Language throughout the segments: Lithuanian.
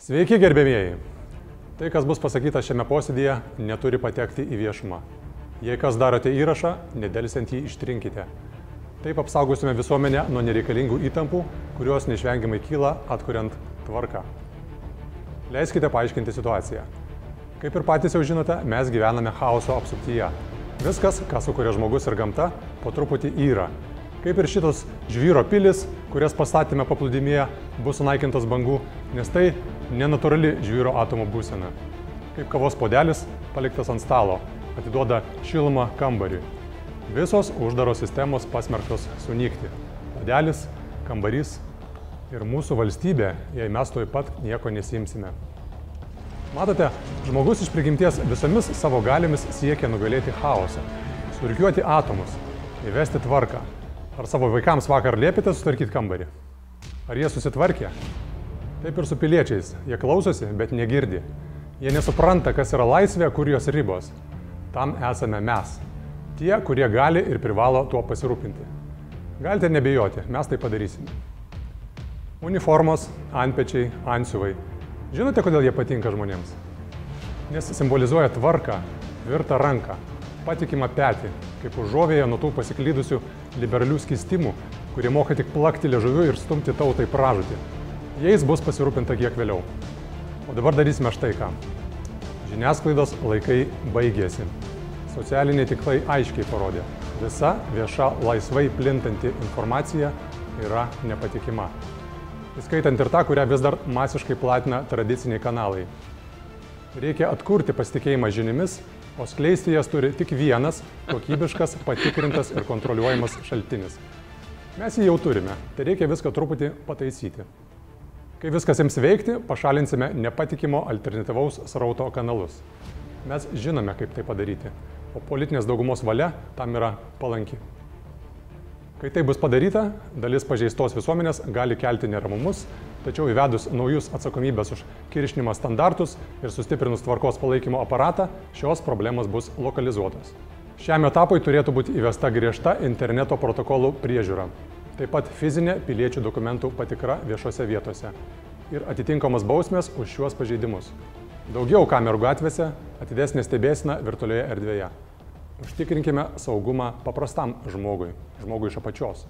Sveiki gerbėmieji. Tai, kas bus pasakyta šiame posėdėje, neturi patekti į viešumą. Jei kas darote įrašą, nedelsiant jį ištrinkite. Taip apsaugosime visuomenę nuo nereikalingų įtampų, kurios neišvengiamai kyla atkuriant tvarką. Leiskite paaiškinti situaciją. Kaip ir patys jau žinote, mes gyvename chaoso apsuptyje. Viskas, ką sukuria žmogus ir gamta, po truputį yra. Kaip ir šitos žvyro pilis, kurias pastatėme paplūdimėje, bus sunaikintos bangų, nes tai nenatūrali žvyro atomo būsena. Kaip kavos podelis paliktas ant stalo, atiduoda šilumą kambariui. Visos uždaros sistemos pasmerktos sunykti. Podelis, kambarys ir mūsų valstybė, jei mes tuoj pat nieko nesimsime. Matote, žmogus iš prigimties visomis savo galiomis siekia nugalėti chaosą, surkiuoti atomus, įvesti tvarką. Ar savo vaikams vakar liepėte sutvarkyti kambarį? Ar jie susitvarkė? Taip ir su piliečiais. Jie klausosi, bet negirdi. Jie nesupranta, kas yra laisvė, kur jos ribos. Tam esame mes. Tie, kurie gali ir privalo tuo pasirūpinti. Galite nebejoti, mes tai padarysime. Uniformos, antpečiai, ansiuvai. Žinote, kodėl jie patinka žmonėms? Nes simbolizuoja tvarką, tvirtą ranką, patikimą petį, kaip užuovėje nuo tų pasiklydusių liberalių skistimų, kurie moka tik plakti liežuviu ir stumti tautai pražūtį. Jais bus pasirūpinta kiek vėliau. O dabar darysime štai ką. Žiniasklaidos laikai baigėsi. Socialiniai tiklai aiškiai parodė. Visa vieša laisvai plintanti informacija yra nepatikima įskaitant ir tą, kurią vis dar masiškai platina tradiciniai kanalai. Reikia atkurti pasitikėjimą žinimis, o skleisti jas turi tik vienas kokybiškas, patikrintas ir kontroliuojamas šaltinis. Mes jį jau turime, tai reikia viską truputį pataisyti. Kai viskas jiems veikti, pašalinsime nepatikimo alternatyvaus srauto kanalus. Mes žinome, kaip tai padaryti, o politinės daugumos valia tam yra palanki. Kai tai bus padaryta, dalis pažeistos visuomenės gali kelti neramumus, tačiau įvedus naujus atsakomybės už kiršnimą standartus ir sustiprinus tvarkos palaikymo aparatą, šios problemos bus lokalizuotos. Šiam etapui turėtų būti įvesta griežta interneto protokolų priežiūra, taip pat fizinė piliečių dokumentų patikra viešose vietose ir atitinkamos bausmės už šiuos pažeidimus. Daugiau kamerų gatvėse, atidesnė stebėsina virtualioje erdvėje. Užtikrinkime saugumą paprastam žmogui, žmogui iš apačios.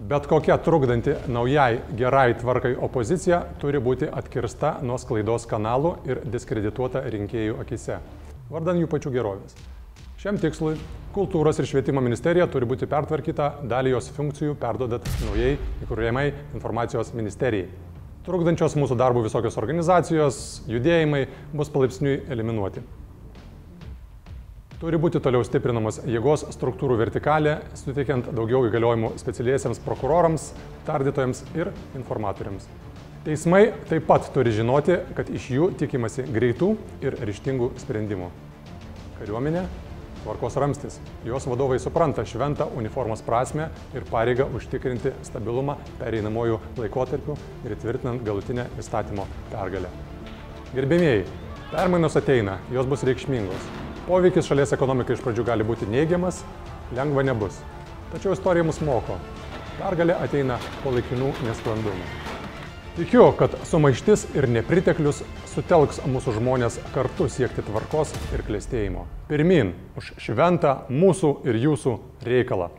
Bet kokia trukdanti naujai gerai tvarkai opozicija turi būti atkirsta nuo sklaidos kanalų ir diskredituota rinkėjų akise, vardan jų pačių gerovės. Šiam tikslui kultūros ir švietimo ministerija turi būti pertvarkyta, dalį jos funkcijų perdodat naujai įkūrėjamai informacijos ministerijai. Trukdančios mūsų darbų visokios organizacijos, judėjimai bus palaipsniui eliminuoti. Turi būti toliau stiprinamas jėgos struktūrų vertikalė, suteikiant daugiau įgaliojimų specialiesiems prokurorams, tardytojams ir informatoriams. Teismai taip pat turi žinoti, kad iš jų tikimasi greitų ir ryštingų sprendimų. Kariuomenė - tvarkos ramstis. Jos vadovai supranta šventą uniformos prasme ir pareigą užtikrinti stabilumą pereinamojų laikotarpių ir tvirtinant galutinę įstatymo pergalę. Gerbėmėjai, permainos ateina, jos bus reikšmingos. Poveikis šalies ekonomikai iš pradžių gali būti neigiamas, lengva nebus. Tačiau istorija mus moko. Pergalė ateina po laikinų nesklandumų. Tikiu, kad sumaištis ir nepriteklius sutelks mūsų žmonės kartu siekti tvarkos ir klėstėjimo. Pirmin už šventą mūsų ir jūsų reikalą.